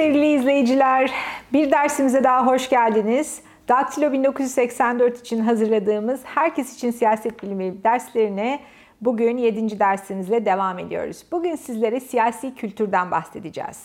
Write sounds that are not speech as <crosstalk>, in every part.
Sevgili izleyiciler. Bir dersimize daha hoş geldiniz. Daktilo 1984 için hazırladığımız Herkes için Siyaset Bilimi derslerine bugün 7. dersimizle devam ediyoruz. Bugün sizlere siyasi kültürden bahsedeceğiz.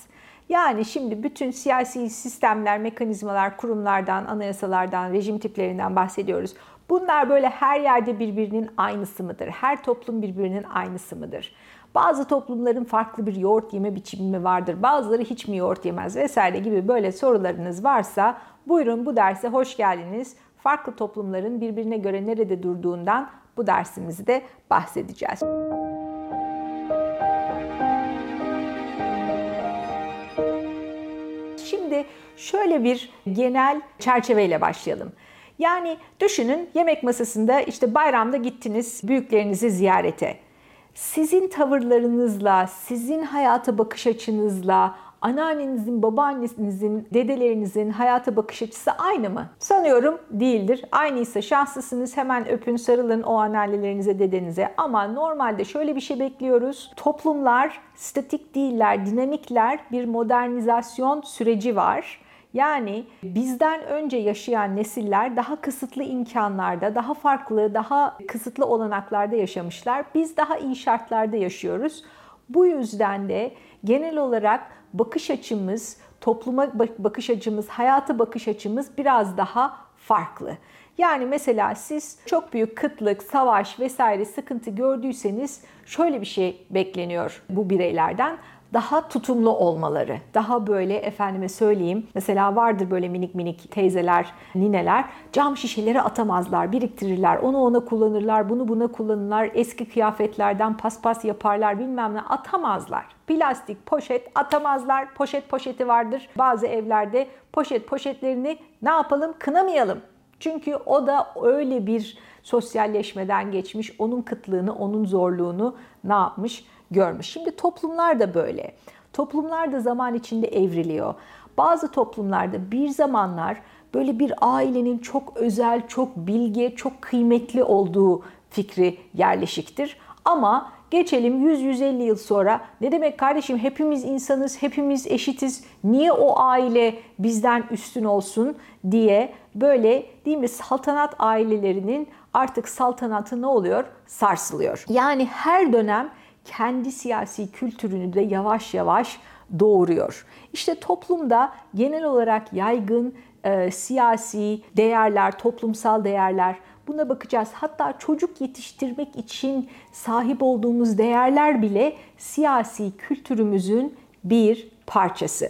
Yani şimdi bütün siyasi sistemler, mekanizmalar, kurumlardan, anayasalardan, rejim tiplerinden bahsediyoruz. Bunlar böyle her yerde birbirinin aynısı mıdır? Her toplum birbirinin aynısı mıdır? Bazı toplumların farklı bir yoğurt yeme biçimi vardır. Bazıları hiç mi yoğurt yemez vesaire gibi böyle sorularınız varsa buyurun bu derse hoş geldiniz. Farklı toplumların birbirine göre nerede durduğundan bu dersimizde bahsedeceğiz. Şimdi şöyle bir genel çerçeveyle başlayalım. Yani düşünün yemek masasında işte bayramda gittiniz büyüklerinizi ziyarete. Sizin tavırlarınızla, sizin hayata bakış açınızla, anneannenizin, babaannenizin, dedelerinizin hayata bakış açısı aynı mı? Sanıyorum değildir. Aynıysa şanslısınız. Hemen öpün, sarılın o anneannelerinize, dedenize. Ama normalde şöyle bir şey bekliyoruz. Toplumlar statik değiller, dinamikler. Bir modernizasyon süreci var yani bizden önce yaşayan nesiller daha kısıtlı imkanlarda, daha farklı, daha kısıtlı olanaklarda yaşamışlar. Biz daha iyi şartlarda yaşıyoruz. Bu yüzden de genel olarak bakış açımız, topluma bakış açımız, hayata bakış açımız biraz daha farklı. Yani mesela siz çok büyük kıtlık, savaş vesaire sıkıntı gördüyseniz şöyle bir şey bekleniyor bu bireylerden daha tutumlu olmaları. Daha böyle efendime söyleyeyim. Mesela vardır böyle minik minik teyzeler, nineler. Cam şişeleri atamazlar, biriktirirler. Onu ona kullanırlar, bunu buna kullanırlar. Eski kıyafetlerden paspas yaparlar bilmem ne atamazlar. Plastik poşet atamazlar. Poşet poşeti vardır. Bazı evlerde poşet poşetlerini ne yapalım kınamayalım. Çünkü o da öyle bir sosyalleşmeden geçmiş. Onun kıtlığını, onun zorluğunu ne yapmış? Görmüş. Şimdi toplumlar da böyle. Toplumlar da zaman içinde evriliyor. Bazı toplumlarda bir zamanlar böyle bir ailenin çok özel, çok bilge, çok kıymetli olduğu fikri yerleşiktir. Ama geçelim 100-150 yıl sonra ne demek kardeşim hepimiz insanız, hepimiz eşitiz. Niye o aile bizden üstün olsun diye böyle değil mi saltanat ailelerinin artık saltanatı ne oluyor? Sarsılıyor. Yani her dönem kendi siyasi kültürünü de yavaş yavaş doğuruyor. İşte toplumda genel olarak yaygın e, siyasi değerler, toplumsal değerler buna bakacağız. Hatta çocuk yetiştirmek için sahip olduğumuz değerler bile siyasi kültürümüzün bir parçası.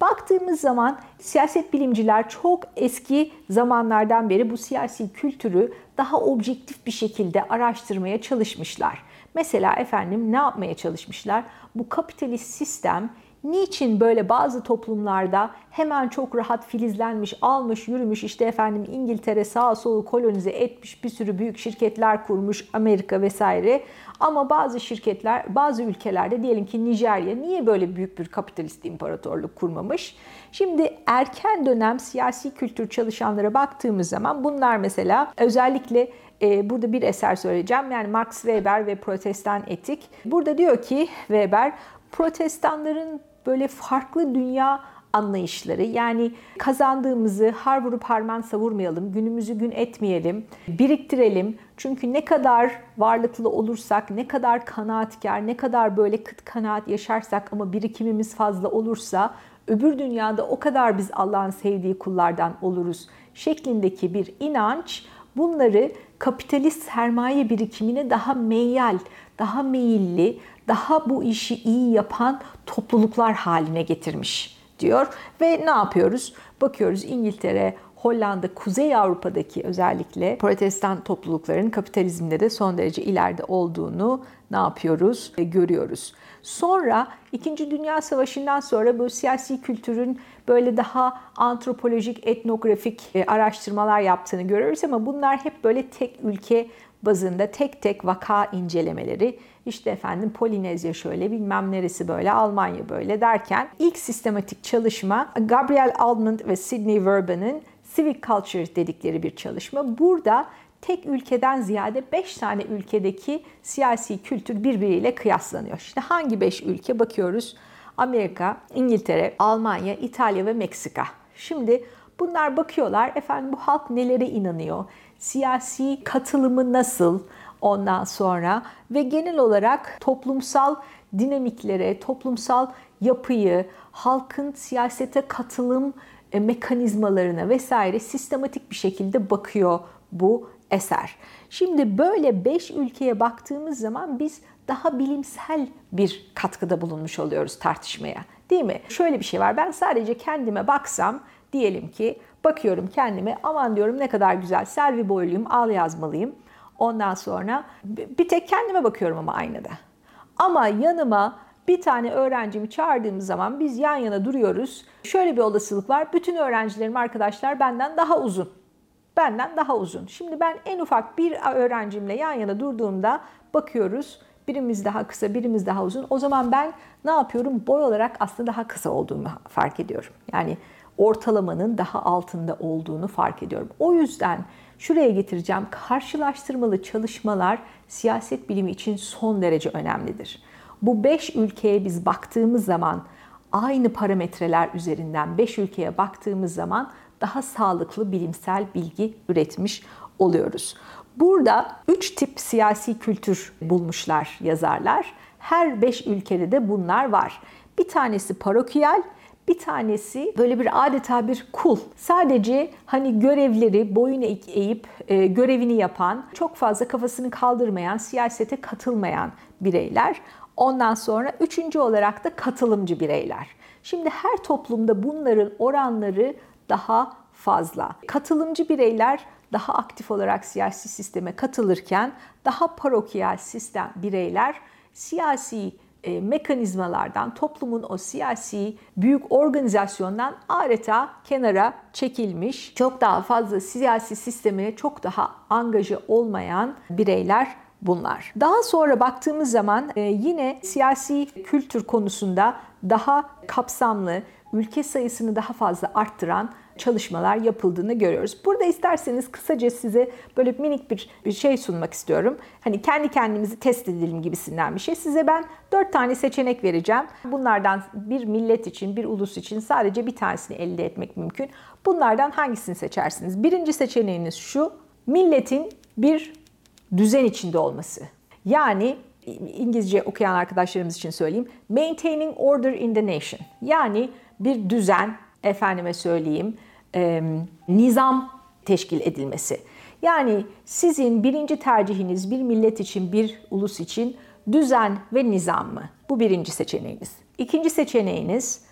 Baktığımız zaman siyaset bilimciler çok eski zamanlardan beri bu siyasi kültürü daha objektif bir şekilde araştırmaya çalışmışlar. Mesela efendim ne yapmaya çalışmışlar? Bu kapitalist sistem niçin böyle bazı toplumlarda hemen çok rahat filizlenmiş, almış, yürümüş işte efendim İngiltere sağa solu kolonize etmiş, bir sürü büyük şirketler kurmuş, Amerika vesaire. Ama bazı şirketler, bazı ülkelerde diyelim ki Nijerya niye böyle büyük bir kapitalist imparatorluk kurmamış? Şimdi erken dönem siyasi kültür çalışanlara baktığımız zaman bunlar mesela özellikle e, burada bir eser söyleyeceğim. Yani Max Weber ve Protestan Etik. Burada diyor ki Weber, protestanların böyle farklı dünya anlayışları. Yani kazandığımızı har vurup harman savurmayalım, günümüzü gün etmeyelim, biriktirelim. Çünkü ne kadar varlıklı olursak, ne kadar kanaatkar, ne kadar böyle kıt kanaat yaşarsak ama birikimimiz fazla olursa öbür dünyada o kadar biz Allah'ın sevdiği kullardan oluruz şeklindeki bir inanç bunları kapitalist sermaye birikimine daha meyyal, daha meyilli, daha bu işi iyi yapan topluluklar haline getirmiş diyor. Ve ne yapıyoruz? Bakıyoruz İngiltere, Hollanda, Kuzey Avrupa'daki özellikle protestan toplulukların kapitalizmde de son derece ileride olduğunu ne yapıyoruz? E, görüyoruz. Sonra İkinci Dünya Savaşı'ndan sonra bu siyasi kültürün böyle daha antropolojik, etnografik e, araştırmalar yaptığını görüyoruz ama bunlar hep böyle tek ülke bazında tek tek vaka incelemeleri. İşte efendim Polinezya şöyle bilmem neresi böyle Almanya böyle derken ilk sistematik çalışma Gabriel Almond ve Sidney Verban'ın Civic Culture dedikleri bir çalışma. Burada tek ülkeden ziyade 5 tane ülkedeki siyasi kültür birbiriyle kıyaslanıyor. İşte hangi 5 ülke bakıyoruz? Amerika, İngiltere, Almanya, İtalya ve Meksika. Şimdi bunlar bakıyorlar efendim bu halk nelere inanıyor? Siyasi katılımı nasıl? Ondan sonra ve genel olarak toplumsal dinamiklere, toplumsal yapıyı, halkın siyasete katılım e, mekanizmalarına vesaire sistematik bir şekilde bakıyor bu eser. Şimdi böyle 5 ülkeye baktığımız zaman biz daha bilimsel bir katkıda bulunmuş oluyoruz tartışmaya. Değil mi? Şöyle bir şey var. Ben sadece kendime baksam diyelim ki bakıyorum kendime aman diyorum ne kadar güzel selvi boyluyum, al yazmalıyım. Ondan sonra bir tek kendime bakıyorum ama aynada. Ama yanıma bir tane öğrencimi çağırdığımız zaman biz yan yana duruyoruz. Şöyle bir olasılık var. Bütün öğrencilerim arkadaşlar benden daha uzun. Benden daha uzun. Şimdi ben en ufak bir öğrencimle yan yana durduğumda bakıyoruz. Birimiz daha kısa, birimiz daha uzun. O zaman ben ne yapıyorum? Boy olarak aslında daha kısa olduğumu fark ediyorum. Yani ortalamanın daha altında olduğunu fark ediyorum. O yüzden şuraya getireceğim. Karşılaştırmalı çalışmalar siyaset bilimi için son derece önemlidir. Bu 5 ülkeye biz baktığımız zaman aynı parametreler üzerinden 5 ülkeye baktığımız zaman daha sağlıklı bilimsel bilgi üretmiş oluyoruz. Burada 3 tip siyasi kültür bulmuşlar yazarlar. Her 5 ülkede de bunlar var. Bir tanesi parokiyal, bir tanesi böyle bir adeta bir kul. Sadece hani görevleri boyun eğip e, görevini yapan, çok fazla kafasını kaldırmayan, siyasete katılmayan bireyler. Ondan sonra üçüncü olarak da katılımcı bireyler. Şimdi her toplumda bunların oranları daha fazla. Katılımcı bireyler daha aktif olarak siyasi sisteme katılırken daha parokyal sistem bireyler siyasi e, mekanizmalardan, toplumun o siyasi büyük organizasyondan adeta kenara çekilmiş, çok daha fazla siyasi sisteme çok daha angaja olmayan bireyler bunlar. Daha sonra baktığımız zaman e, yine siyasi kültür konusunda daha kapsamlı, ülke sayısını daha fazla arttıran çalışmalar yapıldığını görüyoruz. Burada isterseniz kısaca size böyle minik bir, bir şey sunmak istiyorum. Hani kendi kendimizi test edelim gibisinden bir şey. Size ben dört tane seçenek vereceğim. Bunlardan bir millet için, bir ulus için sadece bir tanesini elde etmek mümkün. Bunlardan hangisini seçersiniz? Birinci seçeneğiniz şu. Milletin bir düzen içinde olması. Yani İngilizce okuyan arkadaşlarımız için söyleyeyim. Maintaining order in the nation. Yani bir düzen, efendime söyleyeyim, e, nizam teşkil edilmesi. Yani sizin birinci tercihiniz bir millet için, bir ulus için düzen ve nizam mı? Bu birinci seçeneğiniz. İkinci seçeneğiniz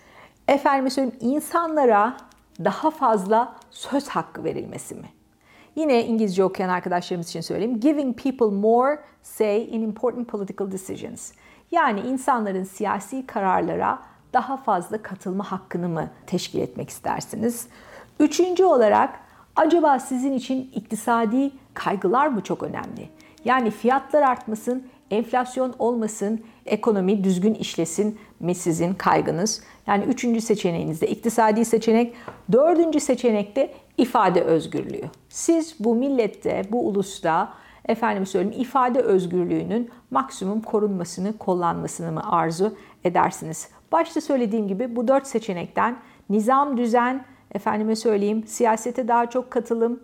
efendim söyleyeyim insanlara daha fazla söz hakkı verilmesi mi? Yine İngilizce okuyan arkadaşlarımız için söyleyeyim. Giving people more say in important political decisions. Yani insanların siyasi kararlara daha fazla katılma hakkını mı teşkil etmek istersiniz? Üçüncü olarak acaba sizin için iktisadi kaygılar mı çok önemli? Yani fiyatlar artmasın, enflasyon olmasın, ekonomi düzgün işlesin mi sizin kaygınız? Yani üçüncü seçeneğinizde iktisadi seçenek, dördüncü seçenekte ifade özgürlüğü. Siz bu millette, bu ulusta efendim söyleyeyim ifade özgürlüğünün maksimum korunmasını, kullanmasını mı arzu edersiniz? Başta söylediğim gibi bu dört seçenekten nizam, düzen, efendime söyleyeyim siyasete daha çok katılım,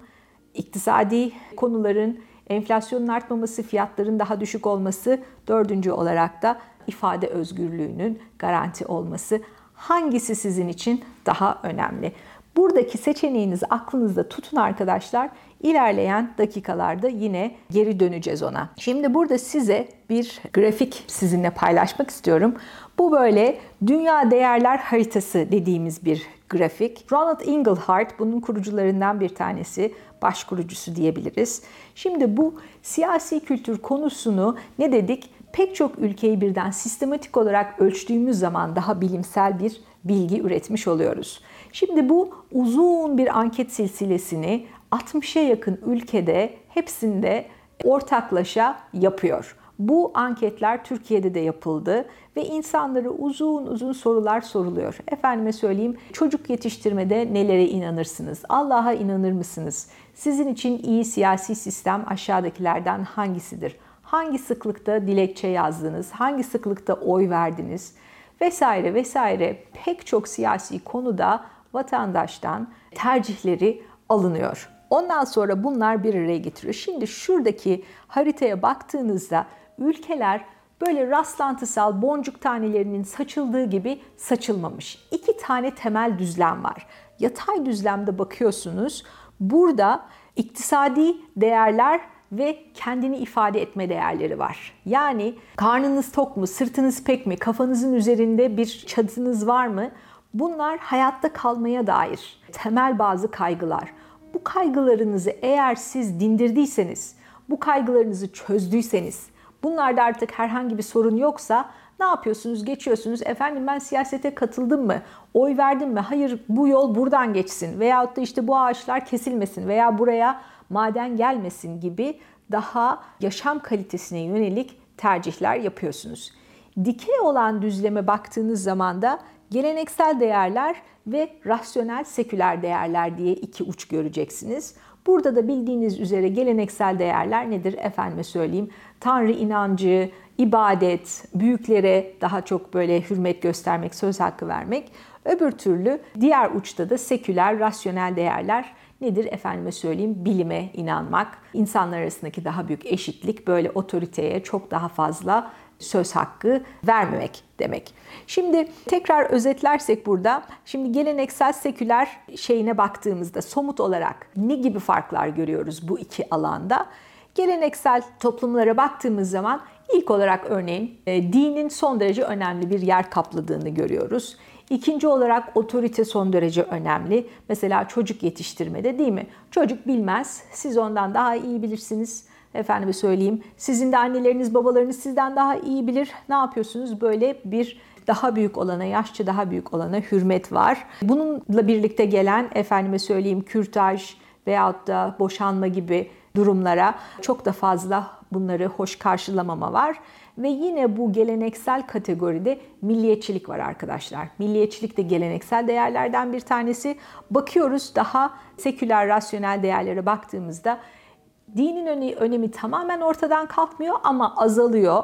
iktisadi konuların enflasyonun artmaması, fiyatların daha düşük olması, dördüncü olarak da ifade özgürlüğünün garanti olması. Hangisi sizin için daha önemli? Buradaki seçeneğinizi aklınızda tutun arkadaşlar. İlerleyen dakikalarda yine geri döneceğiz ona. Şimdi burada size bir grafik sizinle paylaşmak istiyorum. Bu böyle dünya değerler haritası dediğimiz bir grafik. Ronald Inglehart bunun kurucularından bir tanesi, baş kurucusu diyebiliriz. Şimdi bu siyasi kültür konusunu ne dedik? Pek çok ülkeyi birden sistematik olarak ölçtüğümüz zaman daha bilimsel bir bilgi üretmiş oluyoruz. Şimdi bu uzun bir anket silsilesini 60'a yakın ülkede hepsinde ortaklaşa yapıyor. Bu anketler Türkiye'de de yapıldı ve insanlara uzun uzun sorular soruluyor. Efendime söyleyeyim çocuk yetiştirmede nelere inanırsınız? Allah'a inanır mısınız? Sizin için iyi siyasi sistem aşağıdakilerden hangisidir? Hangi sıklıkta dilekçe yazdınız? Hangi sıklıkta oy verdiniz? vesaire vesaire pek çok siyasi konuda vatandaştan tercihleri alınıyor. Ondan sonra bunlar bir araya getiriyor. Şimdi şuradaki haritaya baktığınızda ülkeler böyle rastlantısal boncuk tanelerinin saçıldığı gibi saçılmamış. İki tane temel düzlem var. Yatay düzlemde bakıyorsunuz. Burada iktisadi değerler ve kendini ifade etme değerleri var. Yani karnınız tok mu, sırtınız pek mi, kafanızın üzerinde bir çatınız var mı? Bunlar hayatta kalmaya dair temel bazı kaygılar. Bu kaygılarınızı eğer siz dindirdiyseniz, bu kaygılarınızı çözdüyseniz, bunlarda artık herhangi bir sorun yoksa ne yapıyorsunuz? Geçiyorsunuz. Efendim ben siyasete katıldım mı? Oy verdim mi? Hayır bu yol buradan geçsin. Veyahut da işte bu ağaçlar kesilmesin veya buraya maden gelmesin gibi daha yaşam kalitesine yönelik tercihler yapıyorsunuz. Dikey olan düzleme baktığınız zaman da geleneksel değerler ve rasyonel seküler değerler diye iki uç göreceksiniz. Burada da bildiğiniz üzere geleneksel değerler nedir? Efendime söyleyeyim. Tanrı inancı, ibadet, büyüklere daha çok böyle hürmet göstermek, söz hakkı vermek. Öbür türlü diğer uçta da seküler, rasyonel değerler nedir? Efendime söyleyeyim bilime inanmak, insanlar arasındaki daha büyük eşitlik, böyle otoriteye çok daha fazla söz hakkı vermemek demek. Şimdi tekrar özetlersek burada, şimdi geleneksel seküler şeyine baktığımızda somut olarak ne gibi farklar görüyoruz bu iki alanda? Geleneksel toplumlara baktığımız zaman ilk olarak örneğin e, dinin son derece önemli bir yer kapladığını görüyoruz. İkinci olarak otorite son derece önemli. Mesela çocuk yetiştirmede değil mi? Çocuk bilmez, siz ondan daha iyi bilirsiniz. Efendime söyleyeyim, sizin de anneleriniz, babalarınız sizden daha iyi bilir. Ne yapıyorsunuz? Böyle bir daha büyük olana, yaşça daha büyük olana hürmet var. Bununla birlikte gelen efendime söyleyeyim kürtaj veyahut da boşanma gibi durumlara çok da fazla bunları hoş karşılamama var. Ve yine bu geleneksel kategoride milliyetçilik var arkadaşlar. Milliyetçilik de geleneksel değerlerden bir tanesi. Bakıyoruz daha seküler, rasyonel değerlere baktığımızda dinin önemi tamamen ortadan kalkmıyor ama azalıyor.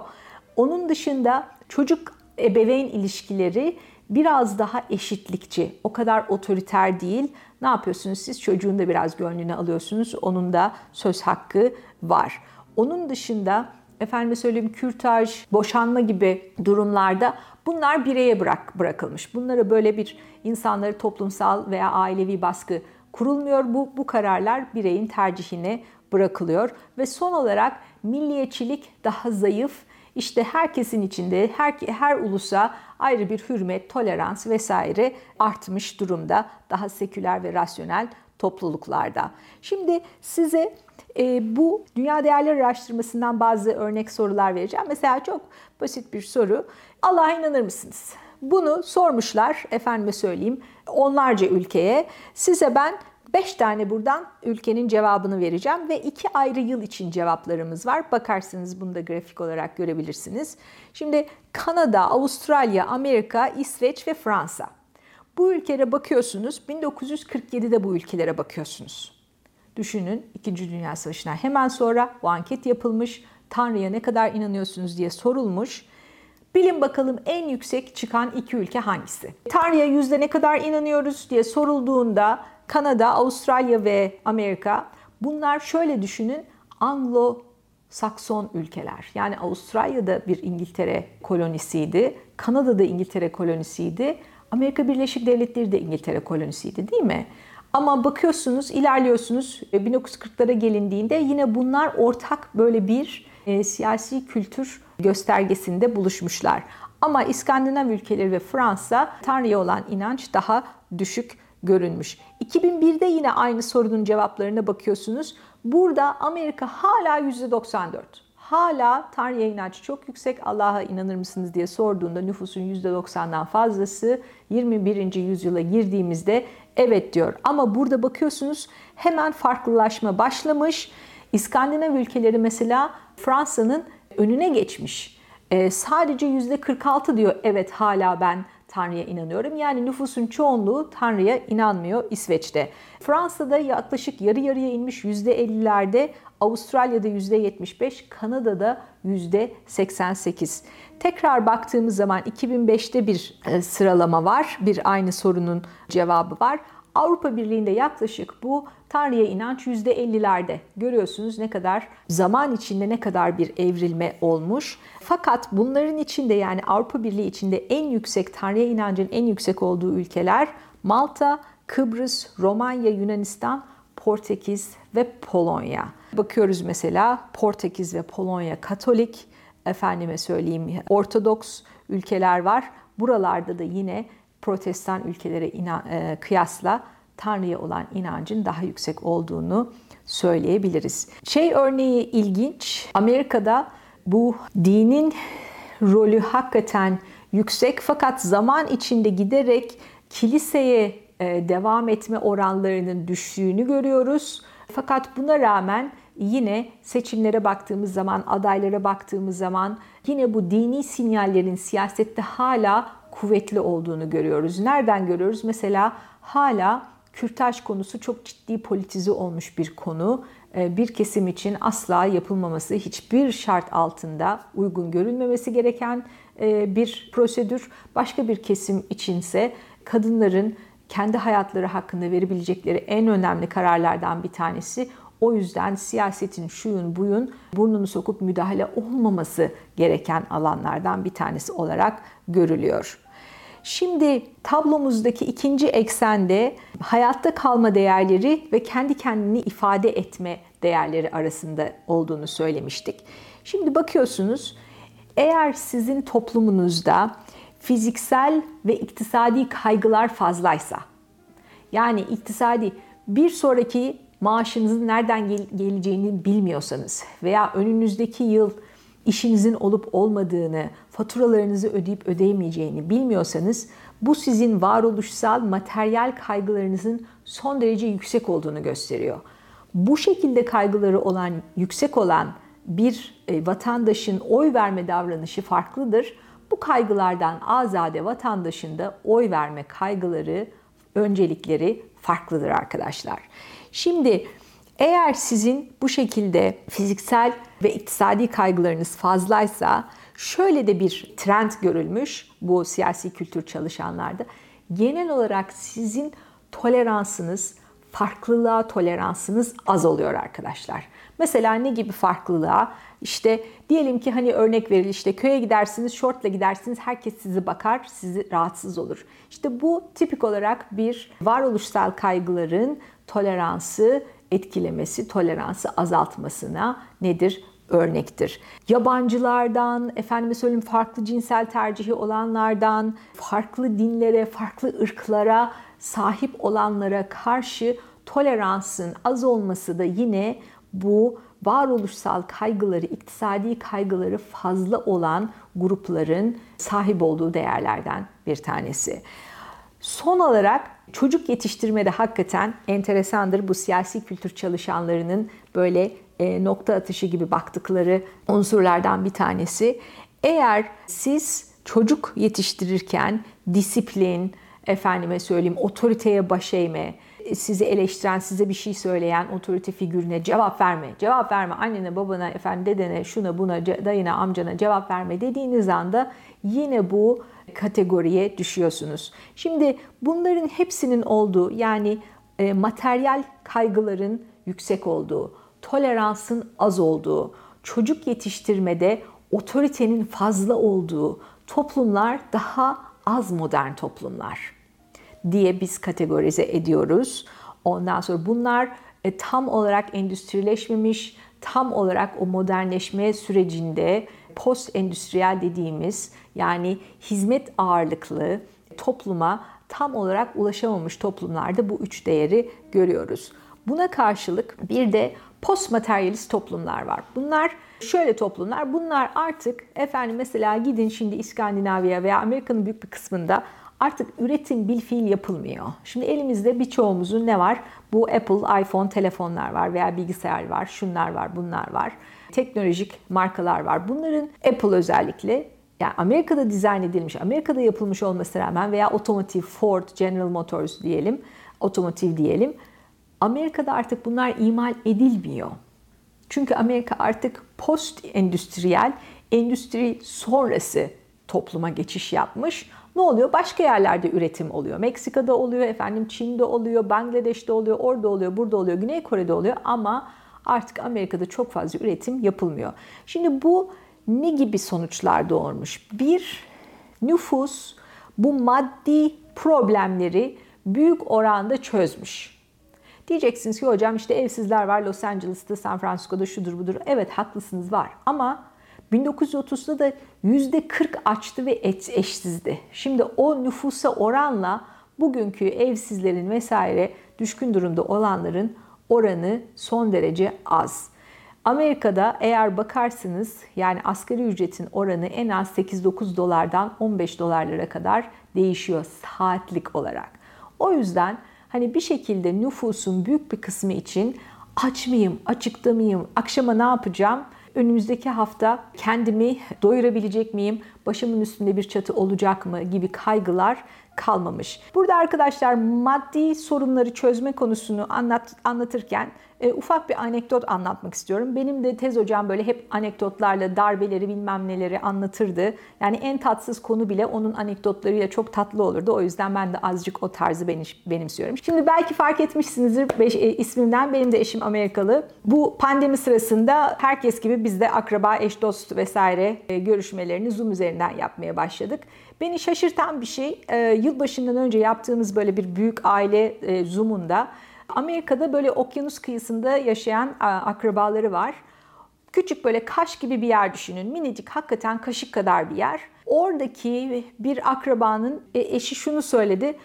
Onun dışında çocuk ebeveyn ilişkileri biraz daha eşitlikçi, o kadar otoriter değil. Ne yapıyorsunuz siz? Çocuğun da biraz gönlünü alıyorsunuz. Onun da söz hakkı var. Onun dışında efendime söyleyeyim kürtaj, boşanma gibi durumlarda bunlar bireye bırak, bırakılmış. Bunlara böyle bir insanları toplumsal veya ailevi baskı kurulmuyor. Bu, bu kararlar bireyin tercihine bırakılıyor. Ve son olarak milliyetçilik daha zayıf. İşte herkesin içinde her, her ulusa ayrı bir hürmet, tolerans vesaire artmış durumda. Daha seküler ve rasyonel topluluklarda. Şimdi size e, bu dünya değerler araştırmasından bazı örnek sorular vereceğim. Mesela çok basit bir soru. Allah'a inanır mısınız? Bunu sormuşlar, efendime söyleyeyim, onlarca ülkeye. Size ben 5 tane buradan ülkenin cevabını vereceğim ve 2 ayrı yıl için cevaplarımız var. Bakarsınız bunu da grafik olarak görebilirsiniz. Şimdi Kanada, Avustralya, Amerika, İsveç ve Fransa. Bu ülkelere bakıyorsunuz. 1947'de bu ülkelere bakıyorsunuz. Düşünün 2. Dünya Savaşı'na hemen sonra bu anket yapılmış. Tanrı'ya ne kadar inanıyorsunuz diye sorulmuş. Bilin bakalım en yüksek çıkan iki ülke hangisi? Tanrı'ya yüzde ne kadar inanıyoruz diye sorulduğunda Kanada, Avustralya ve Amerika bunlar şöyle düşünün Anglo Sakson ülkeler. Yani Avustralya'da bir İngiltere kolonisiydi. Kanada'da İngiltere kolonisiydi. Amerika Birleşik Devletleri de İngiltere kolonisiydi değil mi? Ama bakıyorsunuz, ilerliyorsunuz 1940'lara gelindiğinde yine bunlar ortak böyle bir e, siyasi kültür göstergesinde buluşmuşlar. Ama İskandinav ülkeleri ve Fransa Tanrı'ya olan inanç daha düşük görünmüş. 2001'de yine aynı sorunun cevaplarına bakıyorsunuz. Burada Amerika hala %94 hala Tanrı'ya inanç çok yüksek. Allah'a inanır mısınız diye sorduğunda nüfusun %90'dan fazlası 21. yüzyıla girdiğimizde evet diyor. Ama burada bakıyorsunuz hemen farklılaşma başlamış. İskandinav ülkeleri mesela Fransa'nın önüne geçmiş. Ee, sadece %46 diyor evet hala ben Tanrı'ya inanıyorum. Yani nüfusun çoğunluğu Tanrı'ya inanmıyor İsveç'te. Fransa'da yaklaşık yarı yarıya inmiş %50'lerde, Avustralya'da %75, Kanada'da %88. Tekrar baktığımız zaman 2005'te bir e, sıralama var. Bir aynı sorunun cevabı var. Avrupa Birliği'nde yaklaşık bu Tanrı'ya inanç %50'lerde. Görüyorsunuz ne kadar zaman içinde ne kadar bir evrilme olmuş. Fakat bunların içinde yani Avrupa Birliği içinde en yüksek Tanrı'ya inancın en yüksek olduğu ülkeler Malta, Kıbrıs, Romanya, Yunanistan, Portekiz ve Polonya. Bakıyoruz mesela Portekiz ve Polonya Katolik, efendime söyleyeyim Ortodoks ülkeler var. Buralarda da yine protestan ülkelere inan, e, kıyasla Tanrı'ya olan inancın daha yüksek olduğunu söyleyebiliriz. Şey örneği ilginç. Amerika'da bu dinin rolü hakikaten yüksek fakat zaman içinde giderek kiliseye e, devam etme oranlarının düştüğünü görüyoruz. Fakat buna rağmen yine seçimlere baktığımız zaman, adaylara baktığımız zaman yine bu dini sinyallerin siyasette hala kuvvetli olduğunu görüyoruz. Nereden görüyoruz? Mesela hala kürtaj konusu çok ciddi politize olmuş bir konu. Ee, bir kesim için asla yapılmaması, hiçbir şart altında uygun görülmemesi gereken e, bir prosedür. Başka bir kesim içinse kadınların kendi hayatları hakkında verebilecekleri en önemli kararlardan bir tanesi o yüzden siyasetin şuyun buyun burnunu sokup müdahale olmaması gereken alanlardan bir tanesi olarak görülüyor. Şimdi tablomuzdaki ikinci eksende hayatta kalma değerleri ve kendi kendini ifade etme değerleri arasında olduğunu söylemiştik. Şimdi bakıyorsunuz eğer sizin toplumunuzda fiziksel ve iktisadi kaygılar fazlaysa yani iktisadi bir sonraki maaşınızın nereden gel- geleceğini bilmiyorsanız veya önünüzdeki yıl işinizin olup olmadığını, faturalarınızı ödeyip ödeyemeyeceğini bilmiyorsanız bu sizin varoluşsal materyal kaygılarınızın son derece yüksek olduğunu gösteriyor. Bu şekilde kaygıları olan, yüksek olan bir e, vatandaşın oy verme davranışı farklıdır. Bu kaygılardan azade vatandaşın da oy verme kaygıları, öncelikleri farklıdır arkadaşlar. Şimdi eğer sizin bu şekilde fiziksel ve iktisadi kaygılarınız fazlaysa şöyle de bir trend görülmüş bu siyasi kültür çalışanlarda. Genel olarak sizin toleransınız, farklılığa toleransınız az oluyor arkadaşlar. Mesela ne gibi farklılığa? İşte diyelim ki hani örnek verilir işte köye gidersiniz, şortla gidersiniz, herkes sizi bakar, sizi rahatsız olur. İşte bu tipik olarak bir varoluşsal kaygıların toleransı etkilemesi, toleransı azaltmasına nedir? Örnektir. Yabancılardan, efendime söyleyeyim farklı cinsel tercihi olanlardan, farklı dinlere, farklı ırklara sahip olanlara karşı toleransın az olması da yine bu varoluşsal kaygıları, iktisadi kaygıları fazla olan grupların sahip olduğu değerlerden bir tanesi. Son olarak çocuk yetiştirmede hakikaten enteresandır bu siyasi kültür çalışanlarının böyle nokta atışı gibi baktıkları unsurlardan bir tanesi. Eğer siz çocuk yetiştirirken disiplin, efendime söyleyeyim otoriteye baş eğme, sizi eleştiren, size bir şey söyleyen otorite figürüne cevap verme. Cevap verme annene, babana, efendim dedene, şuna, buna, dayına, amcana cevap verme dediğiniz anda yine bu kategoriye düşüyorsunuz. Şimdi bunların hepsinin olduğu yani e, materyal kaygıların yüksek olduğu, toleransın az olduğu, çocuk yetiştirmede otoritenin fazla olduğu toplumlar daha az modern toplumlar diye biz kategorize ediyoruz. Ondan sonra bunlar e, tam olarak endüstrileşmemiş, tam olarak o modernleşme sürecinde post endüstriyel dediğimiz yani hizmet ağırlıklı topluma tam olarak ulaşamamış toplumlarda bu üç değeri görüyoruz. Buna karşılık bir de post materyalist toplumlar var. Bunlar şöyle toplumlar. Bunlar artık efendim mesela gidin şimdi İskandinavya veya Amerika'nın büyük bir kısmında artık üretim bil fiil yapılmıyor. Şimdi elimizde birçoğumuzun ne var? Bu Apple, iPhone telefonlar var veya bilgisayar var, şunlar var, bunlar var. Teknolojik markalar var. Bunların Apple özellikle yani Amerika'da dizayn edilmiş, Amerika'da yapılmış olmasına rağmen veya otomotiv Ford, General Motors diyelim, otomotiv diyelim. Amerika'da artık bunlar imal edilmiyor. Çünkü Amerika artık post endüstriyel, endüstri sonrası topluma geçiş yapmış. Ne oluyor? Başka yerlerde üretim oluyor. Meksika'da oluyor, efendim Çin'de oluyor, Bangladeş'te oluyor, orada oluyor, burada oluyor, Güney Kore'de oluyor ama artık Amerika'da çok fazla üretim yapılmıyor. Şimdi bu ne gibi sonuçlar doğurmuş? Bir, nüfus bu maddi problemleri büyük oranda çözmüş. Diyeceksiniz ki hocam işte evsizler var Los Angeles'ta, San Francisco'da şudur budur. Evet haklısınız var ama 1930'da da %40 açtı ve eşsizdi. Şimdi o nüfusa oranla bugünkü evsizlerin vesaire düşkün durumda olanların oranı son derece az. Amerika'da eğer bakarsınız yani asgari ücretin oranı en az 8-9 dolardan 15 dolarlara kadar değişiyor saatlik olarak. O yüzden hani bir şekilde nüfusun büyük bir kısmı için aç mıyım, açıkta mıyım, akşama ne yapacağım? Önümüzdeki hafta kendimi doyurabilecek miyim? Başımın üstünde bir çatı olacak mı gibi kaygılar kalmamış. Burada arkadaşlar maddi sorunları çözme konusunu anlat, anlatırken e, ufak bir anekdot anlatmak istiyorum. Benim de tez hocam böyle hep anekdotlarla darbeleri bilmem neleri anlatırdı. Yani en tatsız konu bile onun anekdotlarıyla çok tatlı olurdu. O yüzden ben de azıcık o tarzı benimsiyorum. Şimdi belki fark etmişsinizdir beş, e, ismimden. Benim de eşim Amerikalı. Bu pandemi sırasında herkes gibi biz de akraba, eş, dost vesaire e, görüşmelerini Zoom üzerinden yapmaya başladık. Beni şaşırtan bir şey, e, yılbaşından önce yaptığımız böyle bir büyük aile e, Zoom'unda Amerika'da böyle okyanus kıyısında yaşayan akrabaları var. Küçük böyle kaş gibi bir yer düşünün. Minicik hakikaten kaşık kadar bir yer. Oradaki bir akrabanın e, eşi şunu söyledi.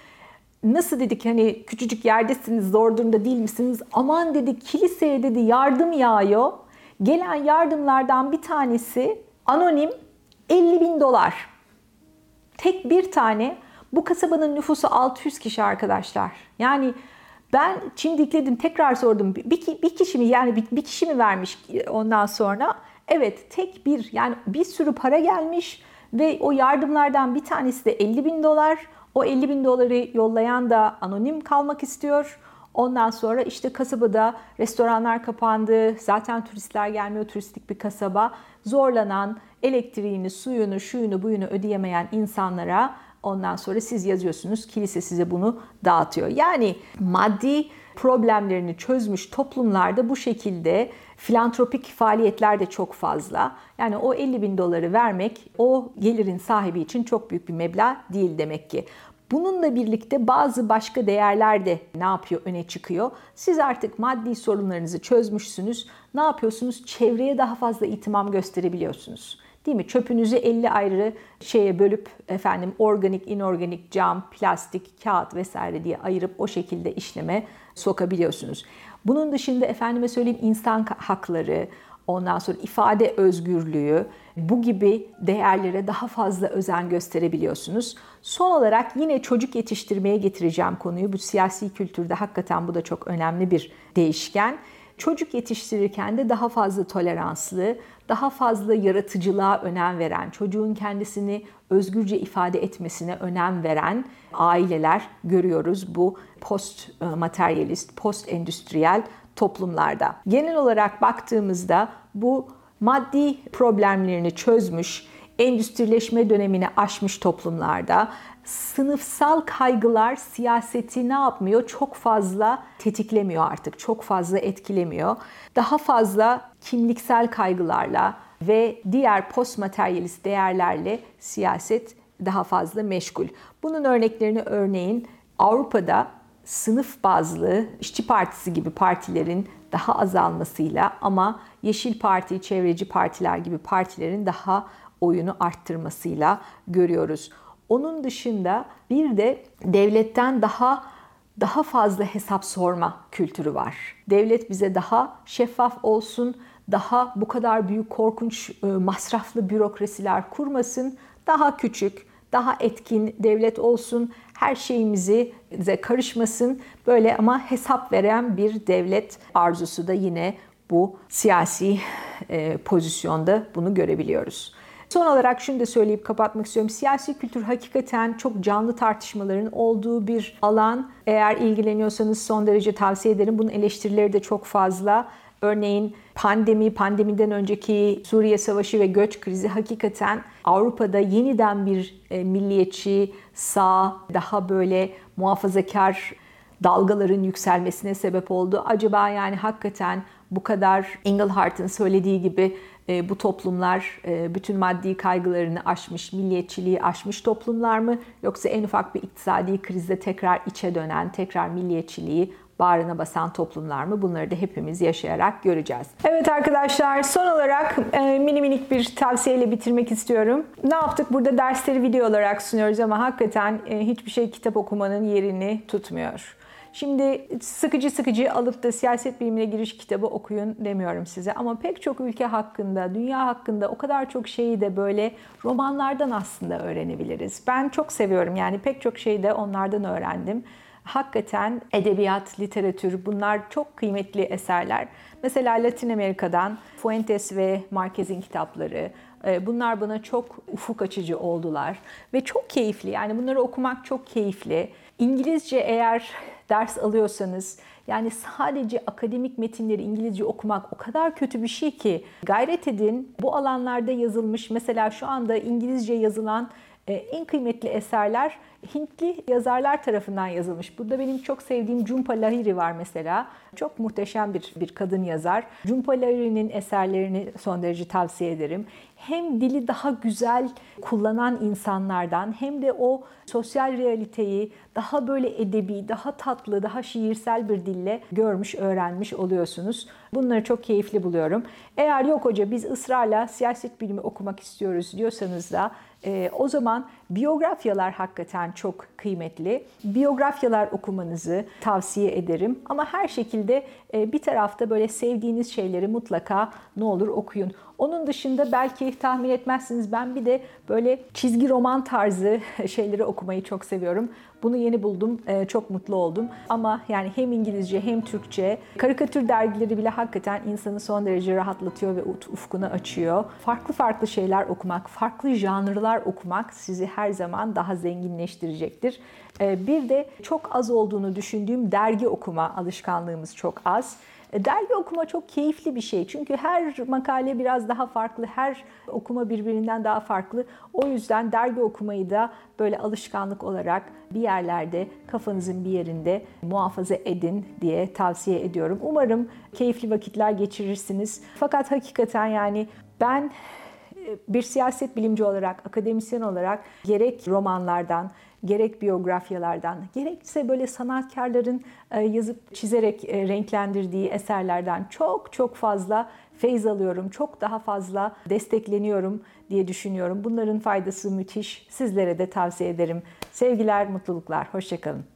Nasıl dedik hani küçücük yerdesiniz, zor durumda değil misiniz? Aman dedi kiliseye dedi yardım yağıyor. Gelen yardımlardan bir tanesi anonim 50 bin dolar. Tek bir tane bu kasabanın nüfusu 600 kişi arkadaşlar. Yani ben çimdikledim tekrar sordum. Bir, bir kişi mi yani bir, bir kişi mi vermiş ondan sonra? Evet tek bir yani bir sürü para gelmiş ve o yardımlardan bir tanesi de 50 bin dolar. O 50 bin doları yollayan da anonim kalmak istiyor. Ondan sonra işte kasabada restoranlar kapandı. Zaten turistler gelmiyor. Turistik bir kasaba. Zorlanan, elektriğini, suyunu, şuyunu, buyunu ödeyemeyen insanlara Ondan sonra siz yazıyorsunuz, kilise size bunu dağıtıyor. Yani maddi problemlerini çözmüş toplumlarda bu şekilde filantropik faaliyetler de çok fazla. Yani o 50 bin doları vermek o gelirin sahibi için çok büyük bir meblağ değil demek ki. Bununla birlikte bazı başka değerler de ne yapıyor öne çıkıyor. Siz artık maddi sorunlarınızı çözmüşsünüz. Ne yapıyorsunuz? Çevreye daha fazla itimam gösterebiliyorsunuz. Değil mi? Çöpünüzü 50 ayrı şeye bölüp efendim organik, inorganik, cam, plastik, kağıt vesaire diye ayırıp o şekilde işleme sokabiliyorsunuz. Bunun dışında efendime söyleyeyim insan hakları, ondan sonra ifade özgürlüğü, bu gibi değerlere daha fazla özen gösterebiliyorsunuz. Son olarak yine çocuk yetiştirmeye getireceğim konuyu. Bu siyasi kültürde hakikaten bu da çok önemli bir değişken. Çocuk yetiştirirken de daha fazla toleranslı, daha fazla yaratıcılığa önem veren, çocuğun kendisini özgürce ifade etmesine önem veren aileler görüyoruz bu post materyalist, post endüstriyel toplumlarda. Genel olarak baktığımızda bu maddi problemlerini çözmüş, endüstrileşme dönemini aşmış toplumlarda sınıfsal kaygılar siyaseti ne yapmıyor? Çok fazla tetiklemiyor artık, çok fazla etkilemiyor. Daha fazla kimliksel kaygılarla ve diğer postmateryalist değerlerle siyaset daha fazla meşgul. Bunun örneklerini örneğin Avrupa'da sınıf bazlı işçi partisi gibi partilerin daha azalmasıyla ama Yeşil Parti, çevreci partiler gibi partilerin daha oyunu arttırmasıyla görüyoruz. Onun dışında bir de devletten daha daha fazla hesap sorma kültürü var. Devlet bize daha şeffaf olsun, daha bu kadar büyük korkunç e, masraflı bürokrasiler kurmasın, daha küçük, daha etkin devlet olsun, her şeyimizi karışmasın. Böyle ama hesap veren bir devlet arzusu da yine bu siyasi e, pozisyonda bunu görebiliyoruz. Son olarak şunu da söyleyip kapatmak istiyorum. Siyasi kültür hakikaten çok canlı tartışmaların olduğu bir alan. Eğer ilgileniyorsanız son derece tavsiye ederim. Bunun eleştirileri de çok fazla. Örneğin pandemi, pandemiden önceki Suriye Savaşı ve göç krizi hakikaten Avrupa'da yeniden bir e, milliyetçi, sağ, daha böyle muhafazakar dalgaların yükselmesine sebep oldu. Acaba yani hakikaten bu kadar Englehart'ın söylediği gibi e, bu toplumlar e, bütün maddi kaygılarını aşmış, milliyetçiliği aşmış toplumlar mı? Yoksa en ufak bir iktisadi krizde tekrar içe dönen, tekrar milliyetçiliği bağrına basan toplumlar mı? Bunları da hepimiz yaşayarak göreceğiz. Evet arkadaşlar son olarak e, mini minik bir tavsiyeyle bitirmek istiyorum. Ne yaptık? Burada dersleri video olarak sunuyoruz ama hakikaten e, hiçbir şey kitap okumanın yerini tutmuyor. Şimdi sıkıcı sıkıcı alıp da siyaset bilimine giriş kitabı okuyun demiyorum size. Ama pek çok ülke hakkında, dünya hakkında o kadar çok şeyi de böyle romanlardan aslında öğrenebiliriz. Ben çok seviyorum yani pek çok şeyi de onlardan öğrendim. Hakikaten edebiyat, literatür bunlar çok kıymetli eserler. Mesela Latin Amerika'dan Fuentes ve Marquez'in kitapları, e, Bunlar bana çok ufuk açıcı oldular ve çok keyifli. Yani bunları okumak çok keyifli. İngilizce eğer ders alıyorsanız yani sadece akademik metinleri İngilizce okumak o kadar kötü bir şey ki gayret edin. Bu alanlarda yazılmış mesela şu anda İngilizce yazılan en kıymetli eserler Hintli yazarlar tarafından yazılmış. Burada benim çok sevdiğim Jhumpa Lahiri var mesela. Çok muhteşem bir, bir kadın yazar. Jhumpa Lahiri'nin eserlerini son derece tavsiye ederim. Hem dili daha güzel kullanan insanlardan hem de o sosyal realiteyi daha böyle edebi, daha tatlı, daha şiirsel bir dille görmüş, öğrenmiş oluyorsunuz. Bunları çok keyifli buluyorum. Eğer yok hoca biz ısrarla siyaset bilimi okumak istiyoruz diyorsanız da e, o zaman biyografyalar hakikaten çok kıymetli. Biyografyalar okumanızı tavsiye ederim. Ama her şekilde e, bir tarafta böyle sevdiğiniz şeyleri mutlaka ne olur okuyun. Onun dışında belki tahmin etmezsiniz ben bir de böyle çizgi roman tarzı <laughs> şeyleri okumayı çok seviyorum. Bunu yeni buldum. Ee, çok mutlu oldum. Ama yani hem İngilizce hem Türkçe karikatür dergileri bile hakikaten insanı son derece rahatlatıyor ve ufkunu açıyor. Farklı farklı şeyler okumak, farklı janrlar okumak sizi her zaman daha zenginleştirecektir. Ee, bir de çok az olduğunu düşündüğüm dergi okuma alışkanlığımız çok az. E, dergi okuma çok keyifli bir şey. Çünkü her makale biraz daha farklı, her okuma birbirinden daha farklı. O yüzden dergi okumayı da böyle alışkanlık olarak bir yerlerde kafanızın bir yerinde muhafaza edin diye tavsiye ediyorum. Umarım keyifli vakitler geçirirsiniz. Fakat hakikaten yani ben bir siyaset bilimci olarak, akademisyen olarak gerek romanlardan, gerek biyografyalardan, gerekse böyle sanatkarların e, yazıp çizerek e, renklendirdiği eserlerden çok çok fazla feyz alıyorum. Çok daha fazla destekleniyorum diye düşünüyorum. Bunların faydası müthiş. Sizlere de tavsiye ederim. Sevgiler, mutluluklar. Hoşçakalın.